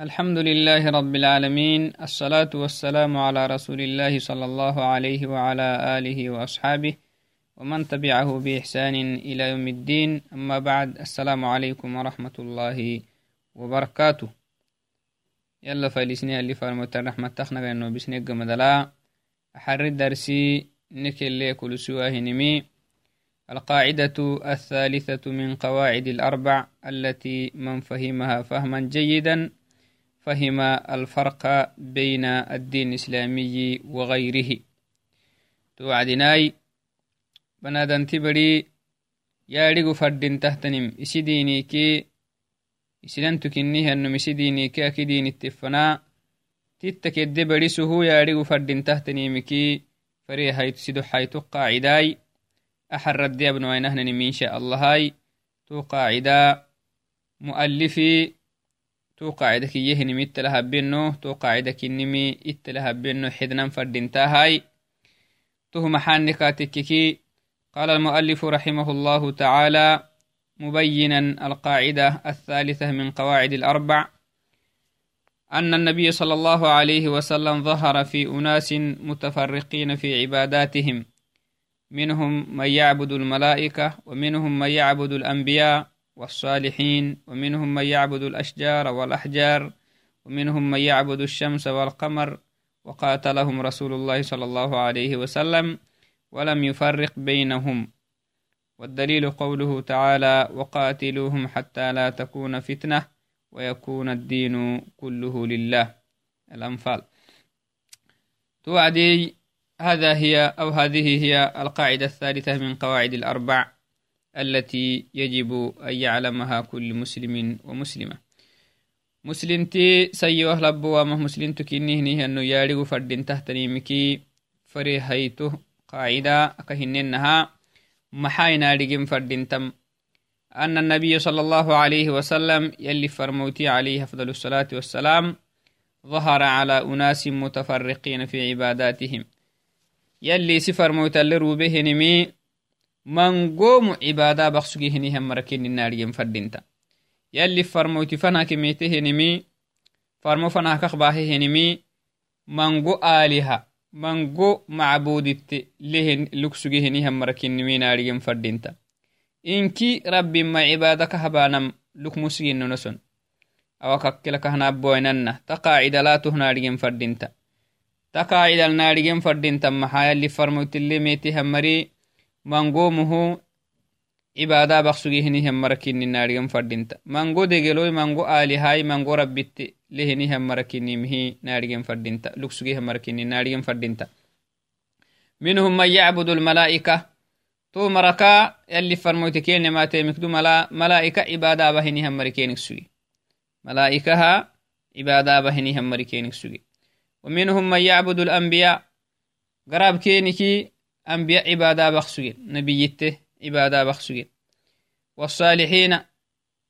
الحمد لله رب العالمين الصلاة والسلام على رسول الله صلى الله عليه وعلى آله وأصحابه ومن تبعه بإحسان إلى يوم الدين. أما بعد السلام عليكم ورحمة الله وبركاته. يلا فايلسني اللي فرمت الرحمة تخنا إنه بسنق مدلا أحر الدرسي نكل كل سواه نمي. القاعدة الثالثة من قواعد الأربع التي من فهمها فهما جيدا. فهم الفرق بين الدين الإسلامي وغيره. توعدناي بنادن تبري ياريغو فردين تهتنم. إسي دينيكي إسلان تكنيه أنم إسي دينيكي أكي دين التفنا تتك الدبري سهو ياريغو فردين تهتنمكي فريه هاي. تسيدو حيث قاعداي قاعدة كي يهنمي التلهبينو تو قاعدة كي نمي التلهبينو حدنا فردنتا هاي تو محانكاتككي قال المؤلف رحمه الله تعالى مبينا القاعدة الثالثة من قواعد الأربع. أن النبي صلى الله عليه وسلم ظهر في أناس متفرقين في عباداتهم. منهم من يعبد الملائكة ومنهم من يعبد الأنبياء والصالحين ومنهم من يعبد الأشجار والأحجار ومنهم من يعبد الشمس والقمر وقاتلهم رسول الله صلى الله عليه وسلم ولم يفرق بينهم. والدليل قوله تعالى وقاتلوهم حتى لا تكون فتنة ويكون الدين كله لله. الأنفال. توعدي هذا هي أو هذه هي القاعدة الثالثة من قواعد الأربع. التي يجب أن يعلمها كل مسلم ومسلمة. مسلمتي سيوه لبوامه مسلمتك إنه أنه يارغ فرد تحتني مكي فري هيته قاعدة أكهننها محاينا رجم فرد تم. أن النبي صلى الله عليه وسلم يلي فرموتي عليه أفضل الصلاة والسلام ظهر على أناس متفرقين في عباداتهم. يلي سفر موت اللي نمي mangomu cibada baksugihiniham marakeninarigem fadinta yalli farmoyti fanah kemetehenimi farmo fanah kakbahehenimi mango aliha mango macbuditte lehen luksugihiniham marakenniminarigem fadinta inki rabbima cibada kahabanam lukmusginonoson awa kakkilakahnaboynanna ta qaacida latuhnarigem fadinta ta qaacidal narigem fadinta maxa yalli farmoytille mari mangomuhu cibada baksugihiniham marakininarigan fadinta mango degeloy mango alihai mango rabbitte lehiniham marakinimihi narigan fadinta lugsugiham marakini narigan fadinta minhum man yacbudu lmalaa'ika to maraka yalli farmoyte kenematemikdu malaa'ika cibadaabahinihan marikenik sugi malaa'ikaha cibadaabahinihan marikenik sugi ومنهم من أنبياء عبادة بخسوين نبيته عبادة بخسوين والصالحين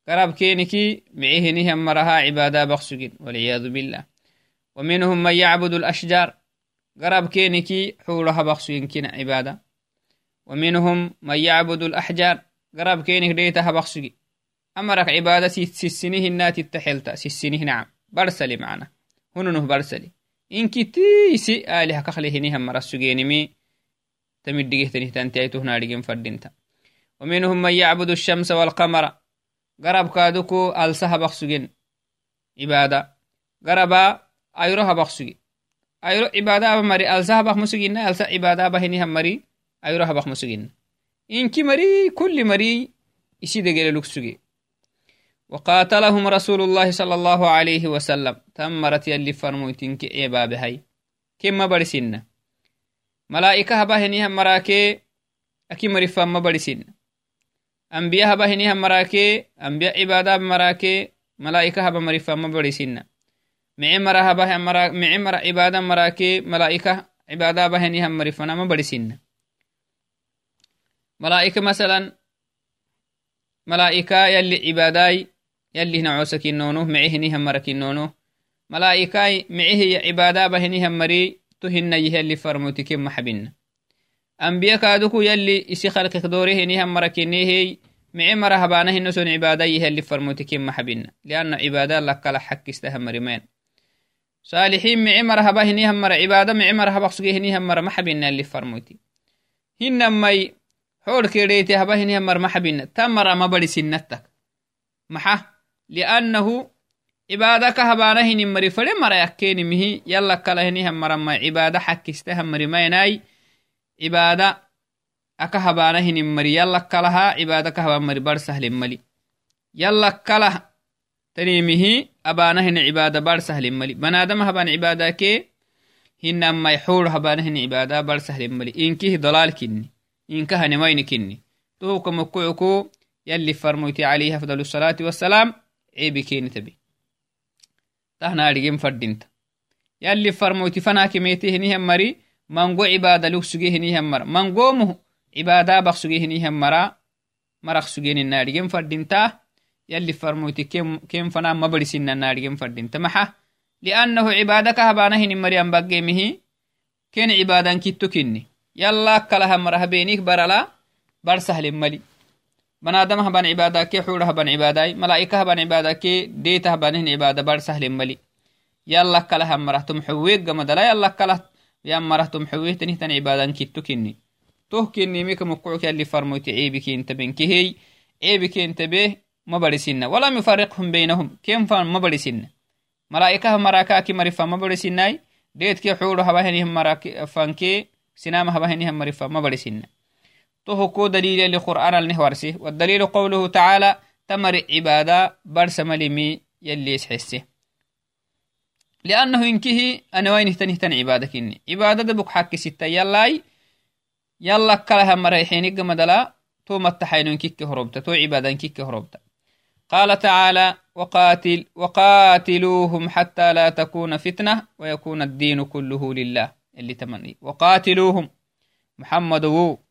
قرب كينكي معيه نهم مرها عبادة بخسوين والعياذ بالله. ومنهم من يعبد الأشجار قرب كينكي حولها بخسوين كنا عبادة. ومنهم من يعبد الأحجار قرب كينك ديتها بخسوين أمرك عبادة سيسينه النات التحلتا سيسينه نعم. برسلي معنا. هنونه برسلي. إنكي تيسي آلهة كخليه نهم مرسوغينمي فردينتا. ومنهم من يعبد الشمس والقمر. قرب كادوكو ألسها بخسجين عبادة قربا أيروها بخسجين أيرو عبادة مري. ألسها بخمسجين ألسا عبادة بهنها مري. أيروها بخمسجين إنك مري كل مري إسي دقل لكسجي وقاتلهم رسول الله صلى الله عليه وسلم. تمرت يلي فرموتينك عبابهي كما برسنا malaa'ika haba henihan maraakee aki marifamma barisin ambiya haba henihan maraakee ambiya cibaadaab maraakee malaa'ika haba marifamma barisinna mice mara haba mice mara cibaada maraakee malaa'ika cibaadaaba henihan marifanama barisinna malaa'ika masalan malaa'ika yalli cibaadaay yalli hina cosakinoono mice henihan marakinoono malaa'ikaay mice hiya cibaadaaba هن يهي اللي فرموتي كم محبين أنبياء كادوكو يلي إسي خلقك دوري هني هم مركيني معي مرهبانه هن عبادة يهي اللي فرموتي كم محبين لأن عبادة لك لا حق استهم رمين صالحين معي مرهبا هني هم مر عبادة معي مرهبا قصقي هني هم مر محبين اللي فرموتي. هن مي حول كريتي هبا هني هم مر محبين تمر مبالي سنتك. محا؟ لأنه عبادك هبانا هني مري فلي مرة يكيني مهي. يلا كلا هني هم مرة ما عبادة حكسته هم مري ما يناي عبادة أكا هبانا هني مري. يلا كلها عبادة كهبا مري. بار سهل ملي. يلا كلا تنيمه أبانا هن عبادة بار سهل ملي. بنادم هبان عبادة كي. هن أما يحور هبانا هن عبادة بار سهل ملي. إنكه ضلال كني. إنكه هنمين كني توك مكوعكو يلي فرموتي عليه أفضل الصلاة والسلام عيبي كيني تبي تهنا أرجم فردينت يلي فرموتي فنا كميتي هني هم مري منغو عبادة لوك سجي هني هم مر منغو مه عبادة بخ سجي هني هم مرا مرخ سجين بنادم هبان عبادة كي حور هبان عبادة ملائكة هبان عبادة كي ديت هبان عبادة بر سهل ملي. يلا كلها مرة تمحويك قمدلا يلا كلها يا مرة تمحويه تنه تن عبادة كتو كني. توه كني ميك مقعوك يلي فرموتي عيبك انت بنكي هي عيبك انت به ما برسنا ولم يفرقهم بينهم كم فان ما برسنا ملائكة مراكا كي مرفا ما برسنا ديت كي حول هبهنهم مراك فانكي سنام هبهنهم مرفا ما برسنا تهكو دليل لقرآن النهورسي والدليل قوله تعالى تمر عبادة برس ملمي يلي يسحسه لأنه إنكه أنا وين تنهتن عبادك إني عبادة دبك حق ستة يلاي يلا كلها مريحينك مدلا تو متحينون كيك هربتا تو عبادة كيك هربتا قال تعالى وقاتل وقاتلوهم حتى لا تكون فتنة ويكون الدين كله لله. اللي تمني. وقاتلوهم. محمد وو.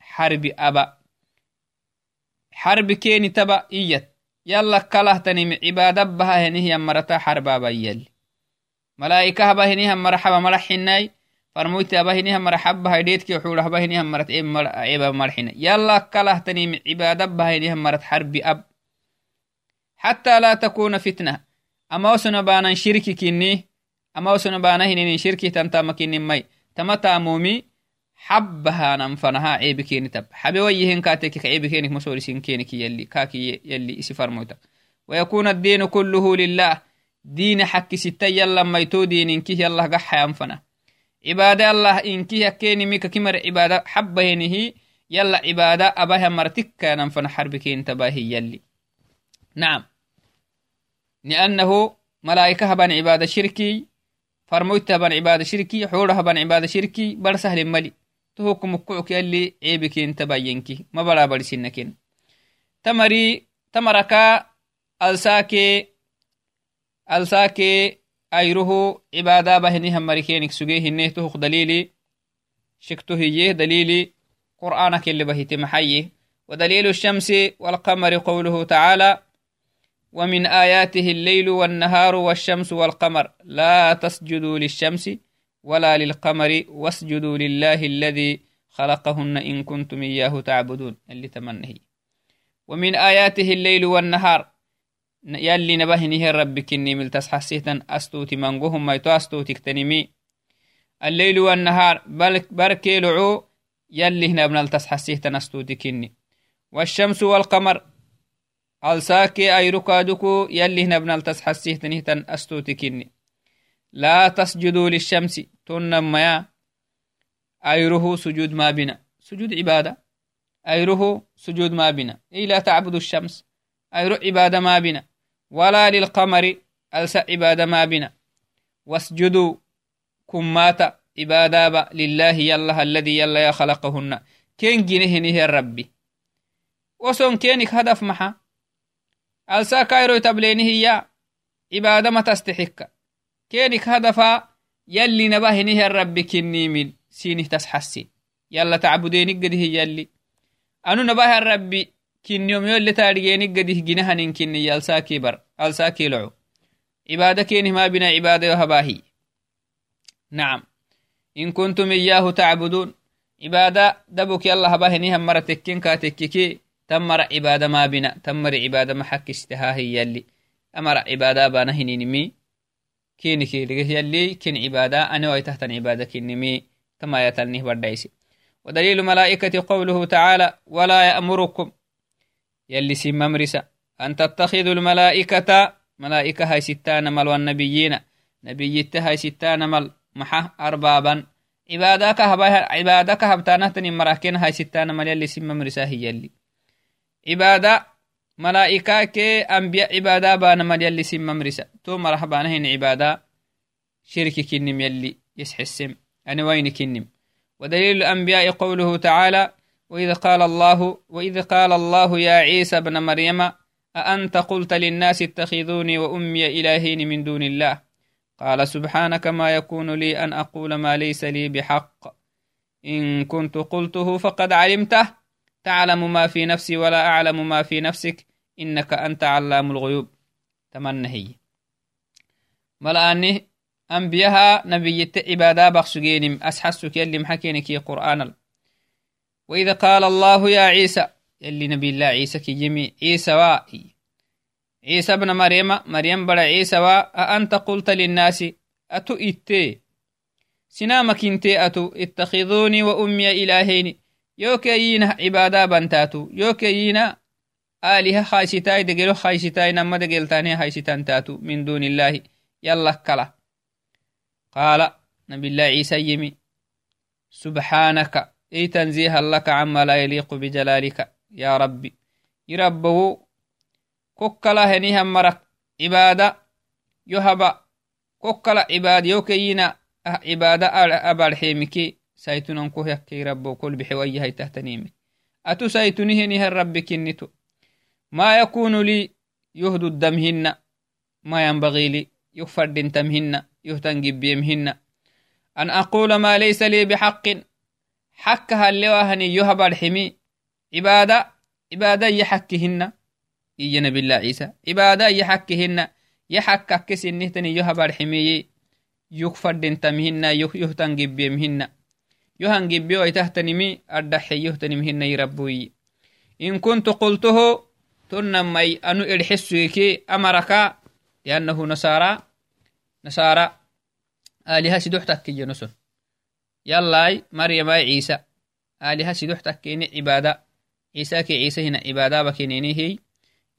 حرب أبا. حرب كيني تبا إيت يلا كله تنم عبادة بها هنه مرتا حرب أبا يلي ملائكة بها هنه مرحبا مرحناي فرمويت أبهنها مرحب هيديتك وحول أبهنها مرت إيه مر عيبا مرحنا يلا كله تنيم عبادة بهنها مرت حرب أب. حتى لا تكون فتنة. أما وسنا بانا شركي كني أما وسنا بانا هنين شركي تنتام كني مي. تمتا مومي حبها ننفنها عيب كيني تب. حبي ويهن كاتك عيب كينك مسوري سين كينك يلي كاكي يلي إسي فرموتا ويكون الدين كله لله. دين حق ستة يلا ميتو دينك يلا قحا ينفنه. عبادة الله إنكي يكيني ميكا كمر عبادة حبهنه يلا عبادة أباها مرتك ننفن حربك حور هبان عبادة شركي بر سهل ملي. تهوكم مكوك يلي عيبك انتباينكي ما بلا برسنكين تمري تمركا ألساكي ألساكي أيره عبادة بهني هم مريكينك سجيه. هنه تهق دليلي شكته هيه دليلي قرآنك اللي بهيت محيه ودليل الشمس والقمر قوله تعالى ومن آياته الليل والنهار والشمس والقمر. لا تسجدوا للشمس ولا للقمر واسجدوا لله الذي خلقهن إن كنتم إياه تعبدون. اللي تمنه ومن آياته الليل والنهار. يلي نبهنه ربي كني ملتس حسيتا أستوتي منقوهم ما يتو اكتنمي الليل والنهار. بركي لعو. يلي هنا بنلتس حسيتا أستوتي كني. والشمس والقمر. ألساكي أي ركادكو يلي هنا بنلتس حسيتا نهتا أستوتي كني لا تسجدوا للشمس تنم يا أيره سجود ما بنا. سجود عبادة. أيره سجود ما بنا. إي لا تعبدوا الشمس. أيرو عبادة ما بنا. ولا للقمر ألس عبادة ما بنا. واسجدوا كمات عبادة لله يلا يلا هي ألسا كايرو تبلينه هي عبادة ما تستحق كينك هدفا يلي نبهنه هي الرب كني من سينه تسحسي يلا تعبدينك قده يلي أنو نبه الربي كنيوم يولي تارييني قديه جنهن كني يالساكي بر ألساكي لعو عبادة كينه تمر عبادة ما بنا تمر عبادة ما حك استهاهي يلي. أمر عبادة بانا هنينمي كيني كي يلي كين عبادة أنا ويتهتن عبادة كينمي كما يتلنيه بردايسي ودليل ملائكة قوله تعالى ولا يأمركم. يلي سيم ممرسة أن تتخذوا الملائكة ملائكة هاي ستان مل والنبيين. نبي هاي ستان مل محا أربابا. عبادك هبتانه مراكين هاي ستان مل يلي سيم ممرسة هي يلي. عبادة ملائكة كي أنبياء عبادة بانا مل يلي سيم ممرسة. تو مرحبا هين عبادة شركي كنم يلي يسحسم. أنا وين كنم؟ ودليل الأنبياء قوله تعالى وإذ قال الله وإذ قال الله يا عيسى ابن مريم أأنت قلت للناس اتخذوني وأمي إلهين من دون الله؟ قال سبحانك ما يكون لي أن أقول ما ليس لي بحق. إن كنت قلته فقد علمته. تعلم ما في نفسي ولا أعلم ما في نفسك إنك أنت علام الغيوب. تمنى هي ملأني أنبيها نبي عبادة بخسجينم أسحسك يلي محكينك قرآن. وإذا قال الله يا عيسى يلي نبي الله عيسى كي جمي عيسى وائي عيسى ابن مريم مريم بڑا عيسى وا. أنت قلت للناس أتو إتي سنامك انتي أتو اتخذوني وأمي إلهين. يوكيينا عبادة بنتاتو. يوكيينا آلهة خايستاي دقلو خايستاي نما دقلتاني خايستان تاتو. من دون الله. يلا كلا. قال نبي الله عيسى يمي سبحانك إي تنزيها لك عما لا يليق بجلالك. يا ربي. يربه كوكلا هنيها مرك عبادة يهبا. كوكلا عباد يوكينا عبادة أبار حيمكي سايتنون كوه يكي ربو كل بحوية هاي تهتنيمي. أتو سايتنه نهر ربي كنتو. ما يكون لي يهد الدمهن ما ينبغي لي يفرد تمهن يهتنجب بيمهن أن أقول ما ليس لي بحق. حكها اللواهني يهب الحمي. عبادة. عبادة يحكهن إيجنا بالله عيسى. عبادة يحكهن يحك كسنه تني يهب الحمي. يكفر دين تمهن يهتن جبيمهن يهن جبيو يتهتنمي أردحي يهتنمهن يربوي إن كنت قلته تنمي أنو إرحسوكي أمرك لأنه نصارى نصارى آلهة سدوح تكي نسون يلاي مريم عيسى آلهة سدوح تكيني عبادة عيسى كي عيسى هنا عبادة بكينيني هي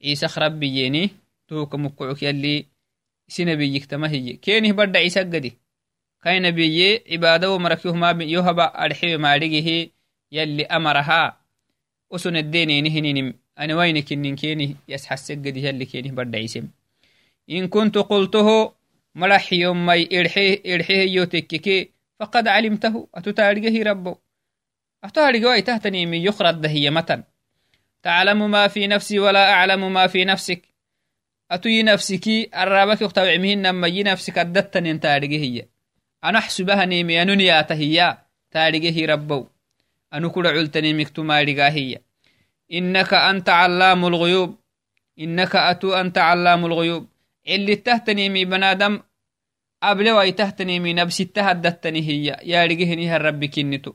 عيسى خرب بييني ما وين كنين كيني؟ يسحس قدي يلي كيني برد عيسى إن كنت قلته ملح يوم مي إرحيه إرحيه يوتككي فقد علمته. أتتارجه ربه أتتارجه أي تهتني من يخرد هي متن. تعلم ما في نفسي ولا أعلم ما في نفسك. أتي نفسك الرابك يختوعمهن نما يي نفسك أدتن إن تارجه هي. أنا أحسبها نيمي أنني آتهيا تارجه ربه أنو كل علتني مكتوما هي إنك أنت علام الغيوب. إنك أتو أنت علام الغيوب. اللي تهتني بنادم أبلي وأي تهتني من نفسي تهدتني هي يا رجهني هالرب كنتو.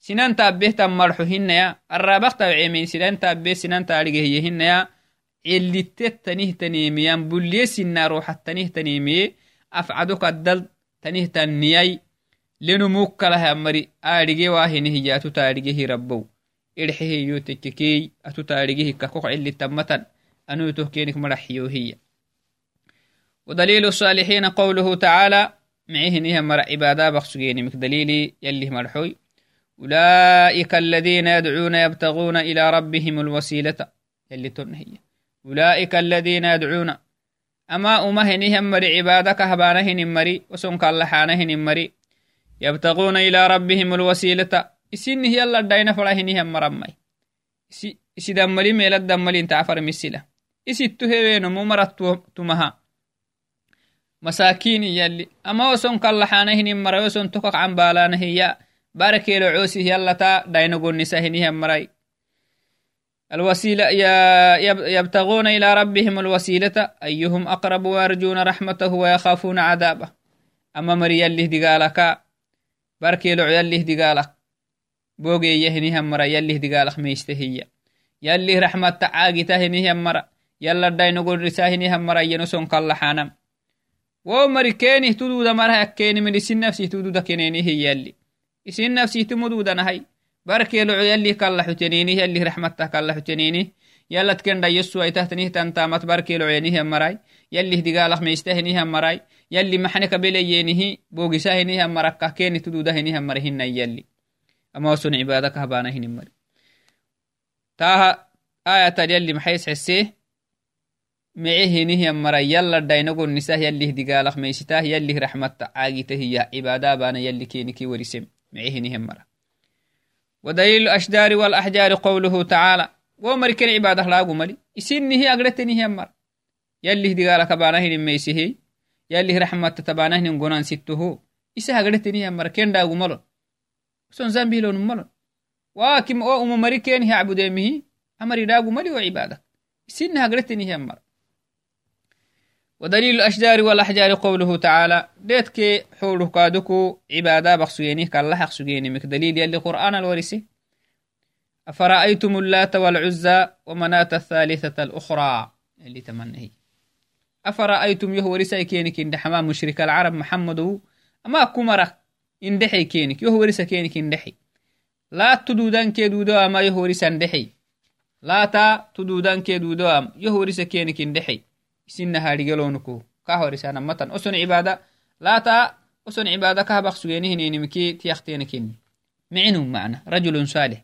سنان تابيه تمرحو هن يا الرابق تبعيمين سنان تنيه تنيي لنو موكلها مري آرجي واهنه هي أتو تارجه ربو إرحيه يوتككي أتو تارجه ككوك اللي تمتن أنو تهكينك مرحيو هي ودليل الصالحين قوله تعالى معيه نهم مر عبادة بخسجين مك دليلي يلي مرحوي أولئك الذين يدعون يبتغون إلى ربهم الوسيلة يلي تنهي أولئك الذين يدعون مر عبادك هبانهن مري وسنك اللحانهن مري. يبتغون إلى ربهم الوسيلة. إسين هي الله داين فرهنهم مرمي. إسي دملي ميلاد دملي انت عفر مسيلة. إسي التهوين ممرت تمها مساكين يلي. أما وسن كاللحانهن مرأي وسن تقق عن بالانهي باركيلو عوسي يلا تا داينقو النساهنهم مرأي الوسيلة يبتغون إلى ربهم الوسيلة أيهم أقرب ويرجون رحمته ويخافون عذابه. أما مري يلي دقالك باركيلو يلي دقالك بوغي هنيها مرا يلي دقالخ ميستهي يلي رحمة عاقتا هنيها مرا يلا داي نقول رسا هنيها مرا ينسون كاللحانم ومري كيني تدودا مرها كيني من إسين نفسي تدودا كينيني هي يلي. إسين نفسي تمدودا نهي barkee loco yalli kalla xutenini yalli raxmattah kalla xutenini yalat kenda yesuaitahtanih tantamat barkee loceenihi marai yallih digaalak meistahinihi marai yalli maxne kabeleyenihi bogisahinihi marakah keni tududahinihi mari hinai yalli amawason cibaada kahbanahini mari taaha ayatad yalli maxays xesee mecehinihi marai yalla dainagonnisah yallih digaalak meisitah yallih raxmatta caagitahiya cibaada bana yalli keniki warisem mecehinihi mara ودليل الأشجار والأحجار قوله تعالى ومركن عبادة لا قملي إسنه أقرتني همر يلي دقالة كبانه نميسه يلي رحمة تبانه نقنان سته إسا أقرتني همر كن دا قملو سن زنبه لون ملون واكم أو أم عبد أمه أمر دا قملي وعبادة إسنه أقرتني همر ودليل الأشجار والأحجار قوله تعالى ديتك حوله كادوكو عبادة بخسويني كالله حقسويني مك دليل يلي قرآن الورسي أفرأيتم اللات والعزى ومناة الثالثة الأخرى؟ اللي تمنهي. أفرأيتم يهو رسا كينك إن حمام مشرك العرب محمد أما كمرة إن دحي كينك يهو رسا كينك إن دحي. لا تدودان كيدودو أما يهو رسا دحي. لا تا تدودان كيدودو أم يهو رسا كينك إن دحي. isina harigelonku kahoresanamatan cibada lata oson cibada kahabaq sugenihininimki tiyaktenikini mana rajulun salih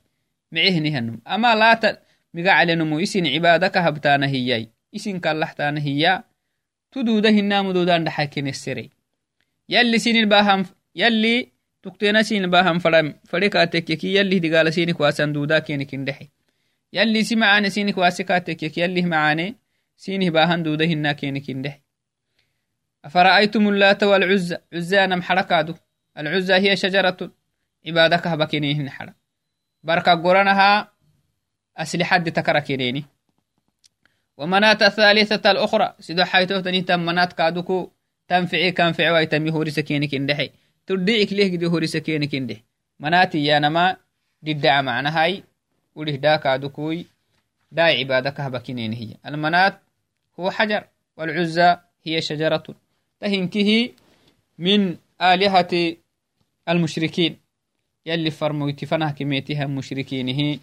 micihnihanum ama lata migacalenumu isin cibada kahabtaana hiyay isin kallaxtaana hiya tuduuda hinamududan dhaxakinesere yalli sinilbaham yalli tuktena sinilbaham fare kaatekkeki digala sinik waasan duuda kenikin dhexe yalli isi macaane sinik سينه باهن دوده هنا كينك إنده أفرأيتم اللات والعزة عزة أنا محركادو. العزة هي شجرة. عبادك هبكينيهن حرا. بركة قرانها أسلحة تكركينيني ومنات الثالثة الأخرى. سيدو حيثو تني تم منات كادوكو. تنفعي كان فعوى تمي هوري سكينك إندحي ترديك ليه دي هوري سكينك إنده مناتي يا نما ددع معنا هاي وليه دا كادوكوي. دا عبادك هبكينين هي. المنات هو حجر والعزى هي شجرة. تهنكه من آلهة المشركين. يلي فرمويت فنه كميتها مشركينه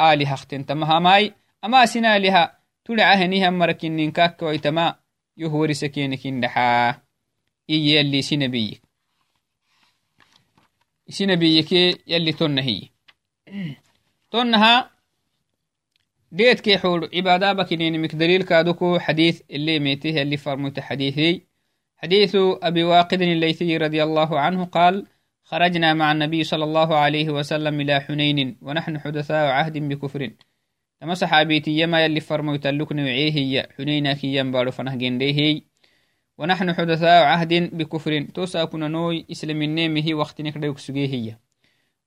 آلهة اختنتمها ماي. أما سنا لها تلعهنها مركنين كاك ويتما يهوري سكينك اندحا إي يلي سنبيك سنبيك يلي تنهي. تنها ديت كي حول عبادة بكنين مكدليل كادوكو حديث اللي ميته اللي فرموت حديثي. حديث أبي واقد الليثي رضي الله عنه قال خرجنا مع النبي صلى الله عليه وسلم إلى حنين ونحن حدثاء عهد بكفر. تما صحابيتي يما يلي فرموت اللكن وعيه حنينا كي ينبارو فنه جنديه ونحن حدثاء عهد بكفر. توسا كنا نوي إسلام النيمه وقت نكدوك سجيه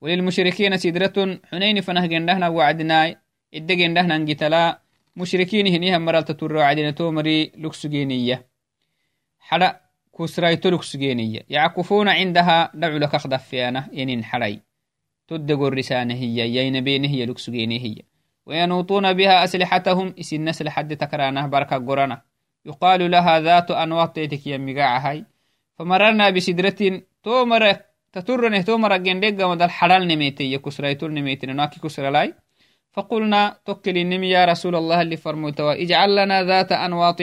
وللمشركين سدرة حنين فنه جندهنا وعدنا إدقين ده نانجي تلا مشركين هنيها مرالتا تورا عدنا تومري لكسجينية. حلا كسرايتو لكسجينية يعكفون عندها دعو لك أخذ فيانا ينين حلاي. تدقوا الرسانة هي يين بينه هي لكسجينية هي. وينوطون بها أسلحتهم إسي الناس لحد تكرانة بركة قرانة. يقال لها ذات أنواط تيتك هاي. فمررنا بسدرة تومر تتورنه تومر أجن لقا مدى الحلال نميتي يكسرايتو نميتي ناكي كسرالاي فقلنا توكل النمي يا رسول الله اللي فرموتوا اجعل لنا ذات أنواط.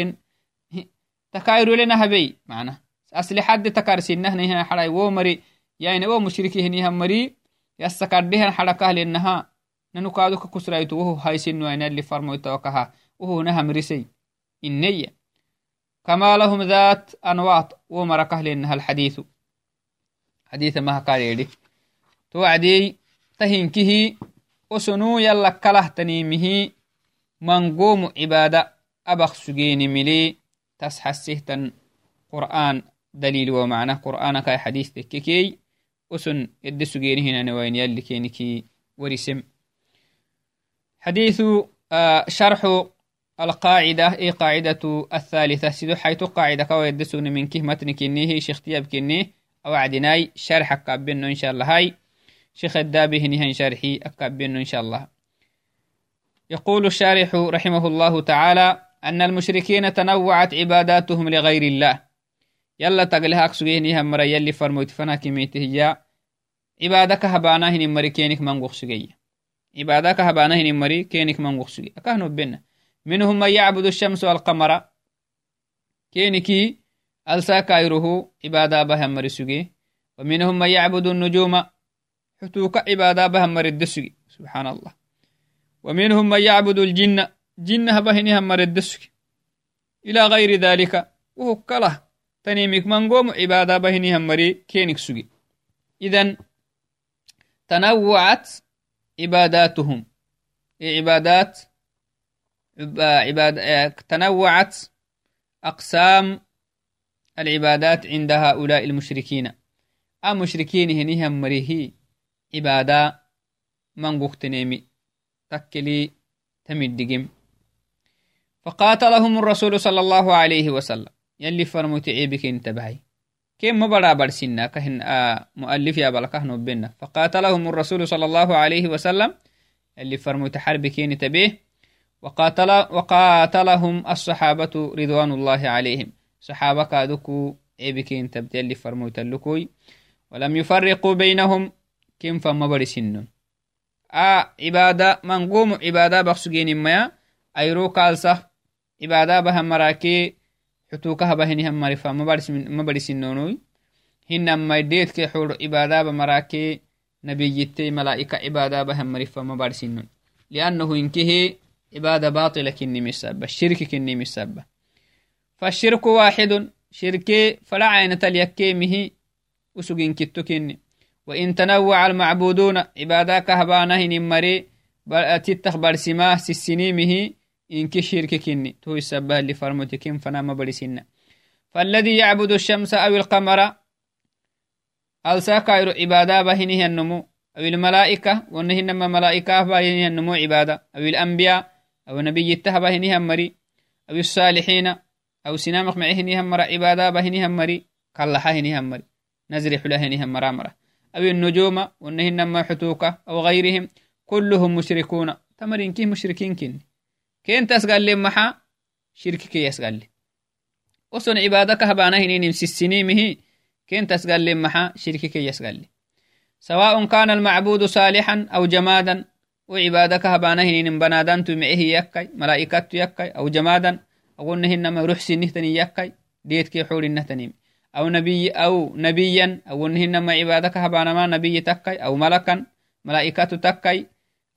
تكاير لنا هبي معنا أصل حد تكارسينه هنا حراي ومري يعني و مشركي هني هم مري يسكر بهن حركة لأنها ننكادوك كسرايتو وهو هاي سنو أين اللي فرموتوا كها وهو نهم رسي النية كما لهم ذات أنواط ومركه لأنها الحديث. حديث ما قال توعدي تهنكه وسنو يلا كله تنيمه منقوم عبادة أبخ سجين ملي تسحسه تن قرآن دليل ومعنى. قرآن كاي حديث تككي. وسن يد سجين هنا نوين يلي كينكي ورسم. حديث آه شرح القاعدة إي قاعدة الثالثة. سيدو حيث قاعدة كوا يدسون من كه متن كنيه شيخ شيخ الدابه نهن شرحي أكبر إن شاء الله. يقول الشارح رحمه الله تعالى أن المشركين تنوعت عباداتهم لغير الله. يلا تقلها أكسوغيه هم يلي فرموت فنا كميته عبادك هبانا هن مري كينك من غخسوغيه عبادك هبانا هن مري كينك من غخسوغيه أكهنو بنا منهم من يعبد الشمس والقمر. كينكي ألسا كايره عبادة بهم مري سوغي ومنهم من يعبد النجوم. حتوك عبادة بهم مري الدسوغي سبحان الله. ومنهم من يعبد الجن. جن بهنها مردسك. إلى غير ذلك وهو كله تنيمك منقوم عبادة بهنها مري كينك سجي إذن تنوعت عباداتهم. عبادات؟ عباد تنوعت أقسام العبادات عند هؤلاء المشركين. المشركين هنيهم مريه عبادة من تنيمي تكلي تمدقم فقاتلهم الرسول صلى الله عليه وسلم يلي فرموت عيبك انتبهي كم مبرا برسنا كهن آه مؤلف يا بلكه نبنا فقاتلهم الرسول صلى الله عليه وسلم يلي فرموت حربك انتبه وقاتل وقاتلهم الصحابة رضوان الله عليهم صحابة كادوكو عيبك انتبت يلي فرموت اللكوي ولم يفرقوا بينهم عبادة منقوم عبادة بخسجين ميا أيرو كالسه عبادة بهم مراكي حتوكها بهني هم مرفا ما برسين نونوي هن ما يديت كي حور عبادة بمراكي نبي يتي ملائكة عبادة باطلة كني مسابة الشرك كني مسابة فالشرك واحد شركي فلا عين تليكي مه وسجين كتو كني. وإن تنوع المعبودون عبادك هبانه مري تتخ برسماه سسنيمه إنك شرك كني. تو السبه اللي فرمتكين فنا ما برسنا فالذي يعبد الشمس أو القمر ألساكا عبادة بهنه النمو. أو الملائكة وأنهن ملائكة بهنه النمو عبادة. أو الأنبياء أو نبي التهبهنه مري. أو الصالحين أو سنامخ معهنه مر عبادة بهنه مري. كاللحهنه مري. نزرح لهنه مرامره أو النجوم وأنهن ما حتوكة أو غيرهم كلهم مشركون. تمرين كي مشركين كن؟ كين تسقال لي محا؟ شرك كي يسقال لي. وصن عبادك هبانا هنين سسنيمه كين تسقال لي محا؟ شرك كي يسقال لي. سواء كان المعبود صالحا أو جمادا وعبادك هبانا هنين بنادان تمعه يكي ملائكات يكي أو جمادا أقول نهن ما روح سنه تني ديت كي حول النهتنيم أو نبي أو نبيا أو إنهن ما عبادك هبانما نبي تكي أو ملكا ملائكة تكي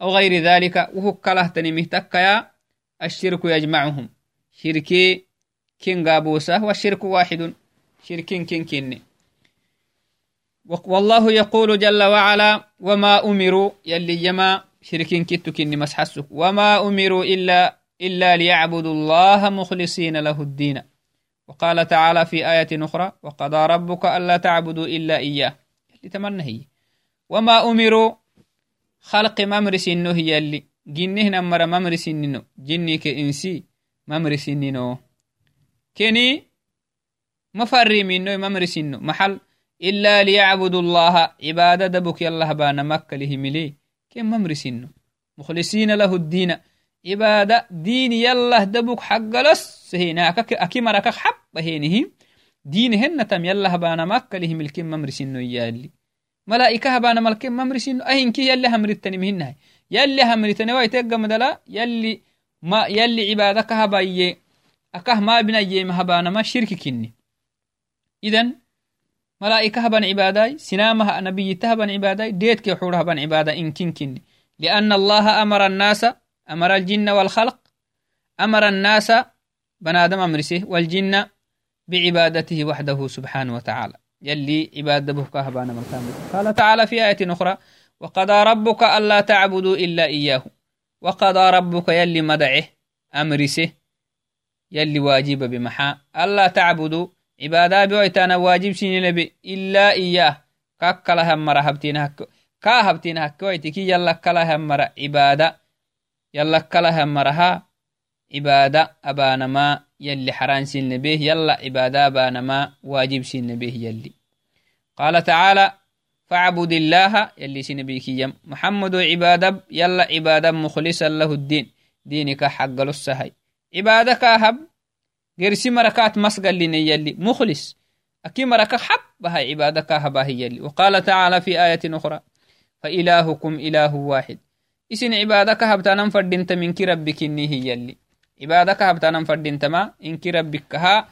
أو غير ذلك وهو كله تنمي تكيا الشرك يجمعهم. شركي كين قابوسة والشرك واحد. شركين كين كين والله يقول جل وعلا وما أمروا يلي جما شركين كتو كين مسحسك. وما أمروا إلا إلا ليعبدوا الله مخلصين له الدين. وقال تعالى في آية أخرى وقضى ربك ألا تعبدوا إلا إياه. اللي تمنى هي. وما أمروا خلق ممرس إنه هي اللي جنه نمر ممرس إنه. جني كإنسي ممرس إنه. كني مفري منه ممرس إنه. محل إلا ليعبدوا الله. عبادة دبك يالله بان مكة لهم كم ممرس إنه؟ مخلصين له الدين. عبادة دين يالله دبك حق لس. سهيناك أكي مركك حب هينه دين هن تم يلا هبانا مكة لهم الكم ممرسينو يالي. ملائكة هبانا ملكم ممرسينو أهين كي يلي همرتني مهنها يلي همرتني ويتقى مدلا يلي ما يلي عبادك هبايي أكه ما بنا يم هبانا ما شرك كني. إذن ملائكة هبان عباداي. سنامها نبي تهبان عباداي. ديت كي حور هبان عبادة إن كن كني. لأن الله أمر الناس. أمر الجن والخلق. أمر الناس بنادم أمرسه والجن بعبادته وحده سبحانه وتعالى. يلي عبادة بهك هبانا من قال تعالى في آية أخرى وقضى ربك ألا تعبدوا إلا إياه. وقضى ربك يلي مدعه أمرسه يلي واجب بمحا. ألا تعبدوا عبادة بويتانا واجب سنين إلا إياه. كاكلا همرا هبتين هكو كا هبتين يلا كلا همرا عبادة يلا كلا همرها عبادة أبانما يلي حران سين به يلا عبادة أبانما واجب سين به يلي. قال تعالى فاعبد الله يلي سنبيك يم. محمد عبادة يلا عبادة مخلصا له الدين. دينك حق السهي عبادة كاهب قرسي مركات مسقل لني يلي. مخلص. أكي مركة حب. بها عبادة كاهبا هي يلي. وقال تعالى في آية أخرى فإلهكم إله واحد. إسن عبادة كهبتانا فردنت منك ربك إني هي يلي. عبادة كهبتانا فردنت ما إنك ربك ها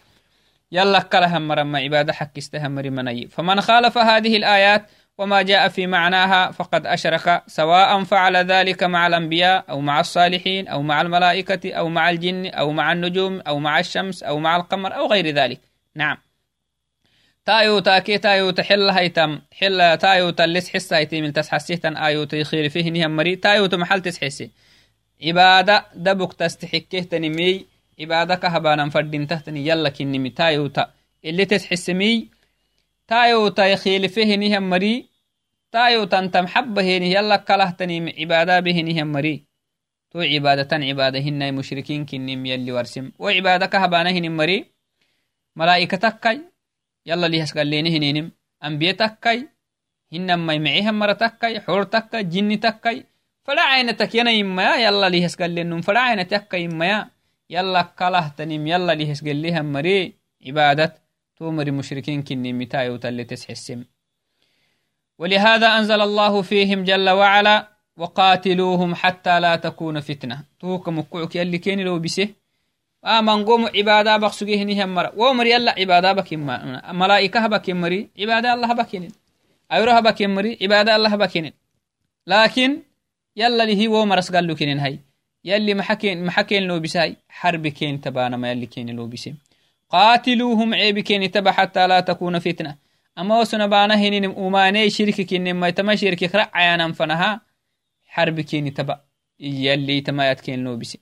يلا كلها مرمى عبادة حكستها مرمني فمن خالف هذه الآيات وما جاء في معناها فقد أشرك سواء فعل ذلك مع الأنبياء أو مع الصالحين أو مع الملائكة أو مع الجن أو مع النجوم أو مع الشمس أو مع القمر أو غير ذلك. نعم. تايو تاكي تايو تحل هيتم حل تايو تلس حس هيتم من تسحسيه تن آيو تيخير فيه نهم مري تايو تمحل تسحسي. عبادة دبك تستحكيه تنمي عبادة كهبانا فردين تهتني يلا كنمي تايو تا اللي تسحسمي تايو تيخيل فيه نهم مري تايو تنتم حبه يلا كلهتني عبادة به نهم مري. تو عبادة عبادة هن مشركين كنم يلي ورسم. وعبادة كهبانا هنم مري ملائكتك كي يلا ليهس قال ليني هنينم أنبياء حور تكي جن تكي فلا عين تكينا إما يلا كله تنم يلا ليهس قال ليها مري مشركين كني متاي وتلي تسحسم ولهذا أنزل الله فيهم جل وعلا وقاتلوهم حتى لا تكون فتنة توك مكوك يلي كيني لو بسه آمن قوم عبادة بقسوكي هني هم مرة ومر يلا عبادة بكين ملائكة بكين مري عبادة الله بكين أيروها بكين مري عبادة الله بكين لكن يلا لهي ومرس قال له كين هاي. يلي محكين محكين لو بساي حرب كين تبانا ما يلي كين لو بسي قاتلوهم عيب كين تبا حتى لا تكون فتنة. أما وسنا بانا هنين أماني شرك كين ما يتما شرك خرع عيانا فنها. حرب كين تبا. يلي تما يتكين لو بسي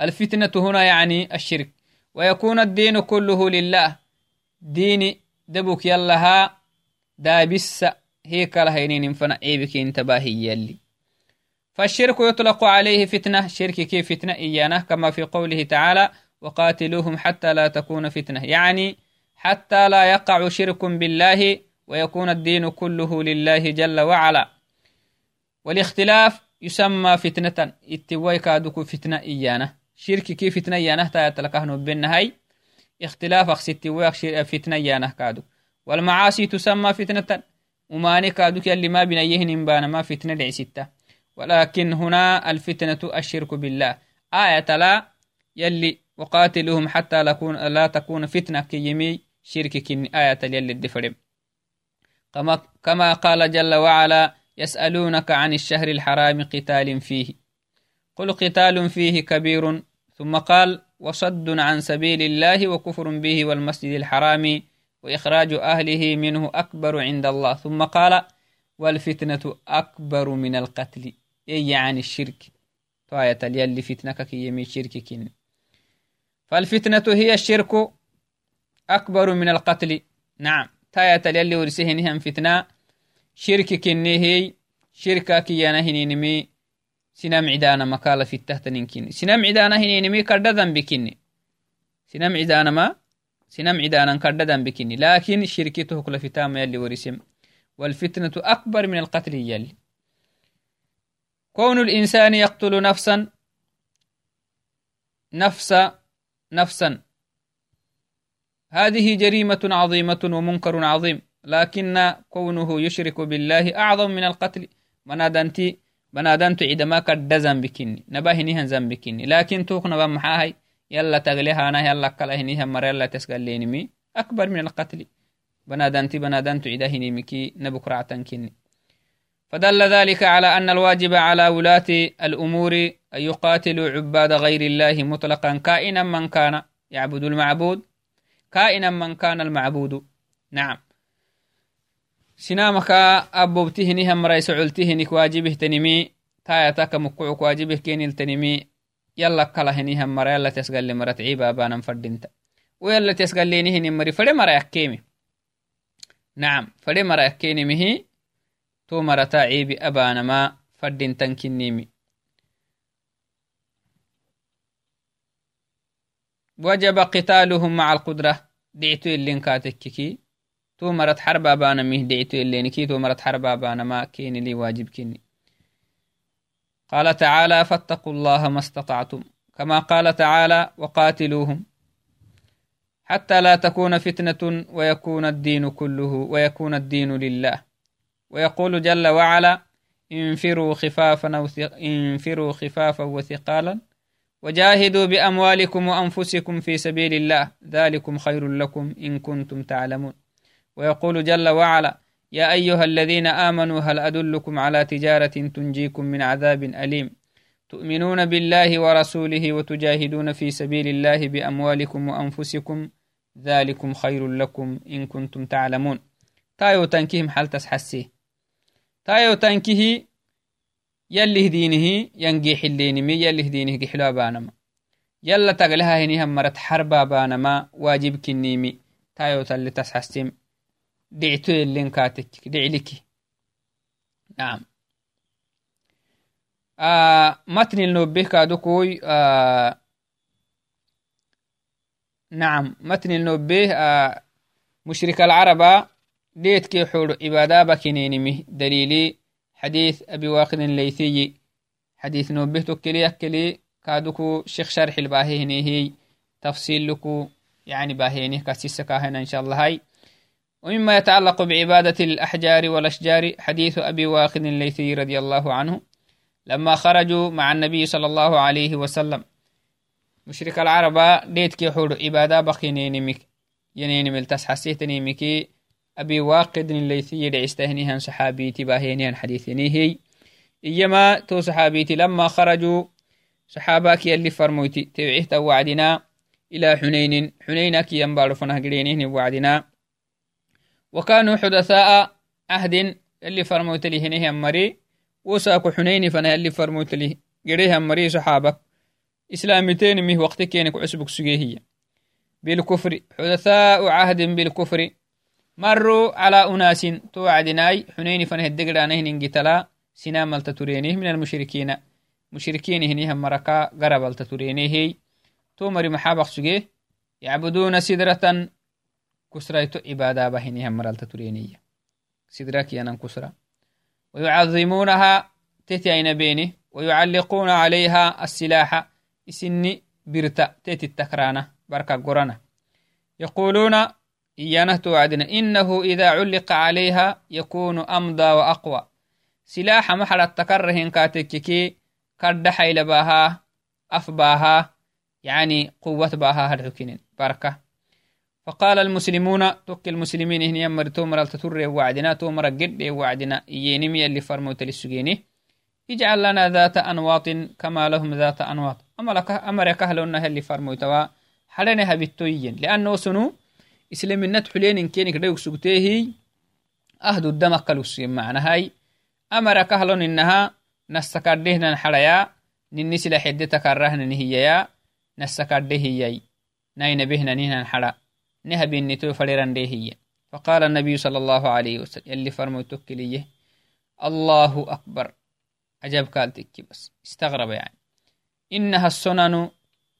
الفتنة هنا يعني الشرك. ويكون الدين كله لله. دين دبك يلها دابس هيك لهينين فنا عيبك انتباهي يلي. فالشرك يطلق عليه فتنة. شرك كيف فتنة؟ إيانه كما في قوله تعالى وقاتلوهم حتى لا تكون فتنة. يعني حتى لا يقع شرك بالله ويكون الدين كله لله جل وعلا. والاختلاف يسمى فتنة. اتوي كادوكو فتنة إيانه شرك كيف فتنة يانه تا يتلقاه بالنهاي. اختلاف أخسيتي ويخ فتنة يانه كادو. والمعاصي تسمى فتنة. وماني كادو اللي ما بنيهن بان ما فتنة لعسيته ولكن هنا الفتنة الشرك بالله. آية لا يلي وقاتلهم حتى لا تكون فتنة كيمي شرك كن آية يلي الدفرم. كما, كما قال جل وعلا يسألونك عن الشهر الحرام قتال فيه. قل قتال فيه كبير. ثم قال وصد عن سبيل الله وكفر به والمسجد الحرام وإخراج أهله منه أكبر عند الله. ثم قال والفتنة أكبر من القتل. إيه يعني الشرك؟ توايا تليا اللي فتنك كي يمي شرك كين فالفتنة هي الشرك أكبر من القتل. نعم تايا تليا اللي ورسيهن فتنة. شرك كني هي شركا كي ينهي نمي سنم عدانا مكالا في التهتنين كين سنم عدانا هني نمي كرد ذنب كين سنم عدانا ما؟ سنم عدانا كرد ذنب لكن شركته كل فتامة يلي ورسم والفتنة أكبر من القتل يلي. كون الإنسان يقتل نفسا نفس نفسا. هذه جريمة عظيمة ومنكر عظيم لكن كونه يشرك بالله أعظم من القتل. منادنتي بنادم تعيد ما كد ذنبكني نباهنيها ذنبكني لكن توك نبا محاهي يلا تغليها أنا يلا كلهنيها مرة يلا تسقليني أكبر من القتل. بنادنتي بنادم تعيد هنيمكي نبكرة تنكني فدل ذلك على أن الواجب على ولاة الأمور أن يقاتلوا عباد غير الله مطلقا كائنا من كان يعبد المعبود كائنا من كان المعبود. نعم. sinamaka abobtihinihan marai socoltihinik waajibihtanimi tayataka mukucuk waajibih keniltanimi yala kalahinihan mara yala tesgalle marat cibabanan fadinta ويلا تسقليني مري فدي مرا يكيمي. نعم فدي مرا يكينيمه تو مرا تعيبي أبانا ما فدين تنكنيمي. وجب قتالهم مع القدرة. دعتو اللين كاتككي. تو مرت حربا بانا مه دعيتو الليني كي. تو مرت حربا بانا ما كيني لي واجب كيني. قال تعالى فاتقوا الله ما استطعتم. كما قال تعالى وقاتلوهم. حتى لا تكون فتنة ويكون الدين كله ويكون الدين لله. ويقول جل وعلا انفروا خفافا انفروا خفافا وثقالا وجاهدوا بأموالكم وأنفسكم في سبيل الله. ذلكم خير لكم إن كنتم تعلمون. ويقول جل وعلا يا أيها الذين آمنوا هل أدلكم على تجارة تنجيكم من عذاب أليم؟ تؤمنون بالله ورسوله وتجاهدون في سبيل الله بأموالكم وأنفسكم. ذلكم خير لكم إن كنتم تعلمون. تايو تنكهم حال تسحسيه تايو تنكه يلي هدينه ينجي حلينمي يلي هدينه قحلا بانما. يلا تقلها هنيها مرت حربا بانما واجب كنيمي. تايو تالي تسحسيم دعتو اللين كاتك دعلك نعم. آه متن النوبه كادوكوي آه نعم. متن النوبه آه مشرك العرب ديت كي حول عبادة بكنينمي دليلي حديث أبي واقد الليثي حديث نوبه تكلي أكلي. كادوكو شيخ شرح الباهي هي. تفصيل لكو يعني باهيني كاسيسا كاهنا إن شاء الله هاي. ومما يتعلق بعبادة الأحجار والأشجار حديث أبي واقد الليثي رضي الله عنه. لما خرجوا مع النبي صلى الله عليه وسلم. مشرك العرب ديت كي حور عبادة بخينينمك ينينمل تسحسيتنيمكي أبي واقد الليثي دعستهنيها صحابيتي باهينيها حديثنيهي إيما تو صحابيتي لما خرجوا صحاباك يلي فرموتي توعيه وعدنا إلى حنين حنينك ينبار فنه وعدنا. وكانوا حدثاء عهد اللي فرموت لي هنه مري وساكو حنين فنا اللي فرموت لي قريها مري صحابك. إسلامتين مه وقت كينك عسبك سجيهية بالكفر حدثاء عهد بالكفر مروا على أناس. توعدناي حنين فنه الدقرانه ننجتلا سنام التترينه من المشركين. مشركين هنيها مركا قرب التترينه تو مري محابق سجيه يعبدون سدرة. كسريتو عبادة بهنها مرالة ترينية سدراك ينان كسرة ويعظمونها تتي أين بيني. ويعلقون عليها السلاح. إسني برتا تتي التكرانة. بركة قرانة. يقولون إيانه توعدنا إنه إذا علق عليها يكون أمضى وأقوى. سلاح محل التكرهن كاتككي كرد حيل باها أفباها يعني قوة باها هالحكين بركة فقال المسلمون توك المسلمين هنا يمر تومر التتر وعدنا تومر قد وعدنا ينمي اللي فرموت للسجيني اجعل لنا ذات أنواط كما لهم ذات أنواط. أمرك أمرك اللي فرموتوا حلنا هبتوين لأنه سنو كالوسين معنا هاي أمرك أهلون إنها نسكردهنا حريا ننسي لحدتك الرهن هي نسكرده هي ناين بهنا نهنا حرا نهبين تو فريران هي فقال النبي صلى الله عليه وسلم يلي فرمو تكليه الله أكبر. عجب قالتك بس. استغرب يعني. إنها السنن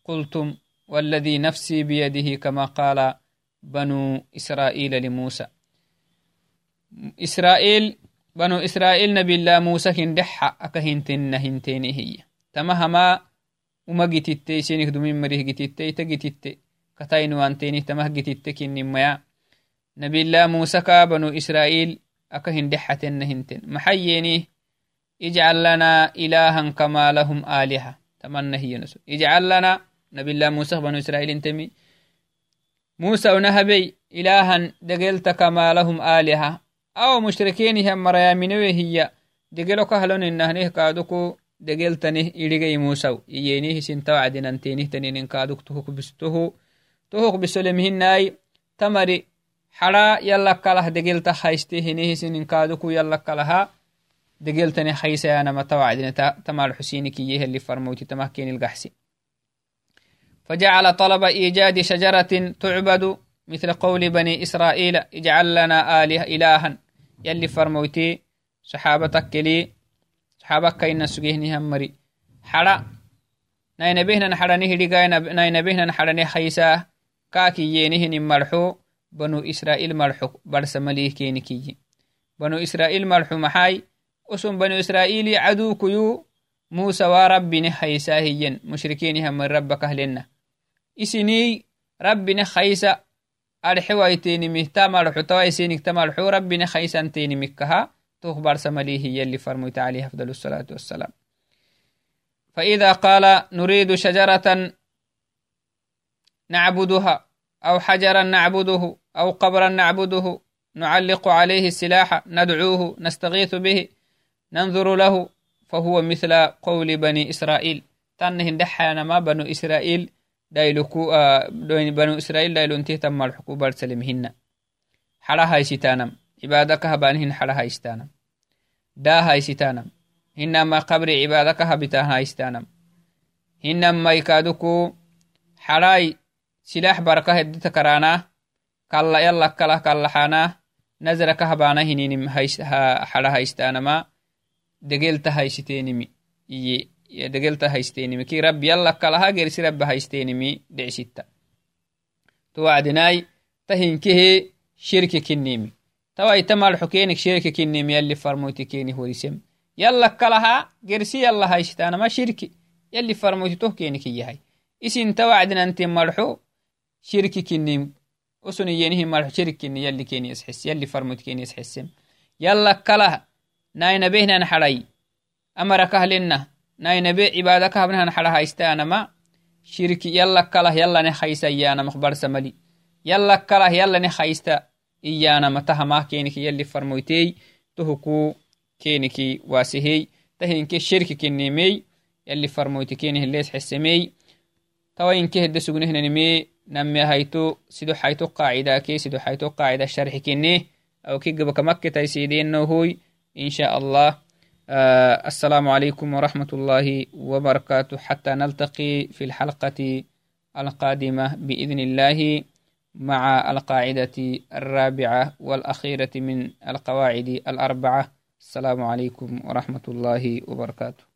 قلتم والذي نفسي بيده كما قال بنو إسرائيل لموسى. إسرائيل بنو إسرائيل نبي الله موسى هندحة أكهنتن هنتين هي. تمهما وما جتت سينك دمين مريه جتت تجتت كتاين وانتيني تمه جتت كنميا نبي الله موسى بنو إسرائيل أكهن دحتن هنتن محييني اجعل لنا إلها كما لهم آلهة. تمنى هي نسو. اجعل لنا نبي الله موسى بنو إسرائيل انتمي. موسى ونهبي إلها دقلت كما لهم آلهة. أو مشركين هم مريامين وهي دقلو كهلون إنهنه كادوكو. دقلتنه إلغي موسى. إيينيه سنتو عدن أنتينه تنين كادوك توهق بستوه توهق بسلمهن ناي تمري. حرا يلا كاله دقلت خيسته نيه سنين كادوكو يلا كالها دقلتنه خيسة أنا متوعدين تمار حسيني كي اللي فرموتي تمكين القحسي. فجعل طلب إيجاد شجرة تعبد مثل قول بني إسرائيل اجعل لنا آله إلها. يلي فرموتي صحابتك لي صحابك إن سجيهني همري حرا ناين بهنا نحرنه لغاين ناين بهنا نحرنه خيسا. كاكي ينهن مرحو بنو إسرائيل مرحو. برس مليكي بنو إسرائيل مرحو محاي. أسم بنو إسرائيل عدو كيو. موسى وربني خيساهين مشركين هم ربك أهلنه tamarxu rabbine haysantenimikkaha توخ بارس مليه يلي فرميت عليه أفضل الصلاة والسلام. فإذا قال نريد شجرة نعبدها أو حجرا نعبده أو قبرا نعبده نعلق عليه السلاح ندعوه نستغيث به ننظر له فهو مثل قول بني إسرائيل. تنه دحانا ما بنو إسرائيل دايلكو آه بنو إسرائيل دايلو انتهي تم الحكو برسلمهن حرا هاي ستانم عبادك هبانهن حرا هاي ستانم دا هاي ستانم هنما قبر عبادك هبتا هاي ستانم هنما يكادكو حراي سلاح بركة هدت كرانا. كلا يلا كلا كلا degelta haystenimi ki rabbi yallakalaha gersi rabbi haystenimi dhicsitta towacdinai ta hinkehe shirki kinimi tawaita malxo kenik shirki kinimi yalli farmoyti keni horisem yallakalaha gersi yalla haysitanama shirki. Yalli farmoyti toh kenikiyahay isin tawacdinanti malxo shirki kinim osuniyenihi malxo shirki kini yalli keni isxis yalli farmoyti keni isxisem yallakalaha nainabehnan xadai amarakahlinna nainabe cibaada ka habnahan xara haystaanama shirki yalla kalah yallane haysa iyaanama barsamali yalla yallane haysta iyaanama tahamaa keniki yalli farmoytey tohuku keniki waasehey tahinke shirki kennemey yalli farmoyti kenihlees xesemey tawa inke hedde sugnehnanemee hayto sido hayto qaacidaake sido hayto qaacida sharxi kenne awke gabakamakketayseedeennahoy insha allah. السلام عليكم ورحمة الله وبركاته. حتى نلتقي في الحلقة القادمة بإذن الله مع القاعدة الرابعة والأخيرة من القواعد الأربعة. السلام عليكم ورحمة الله وبركاته.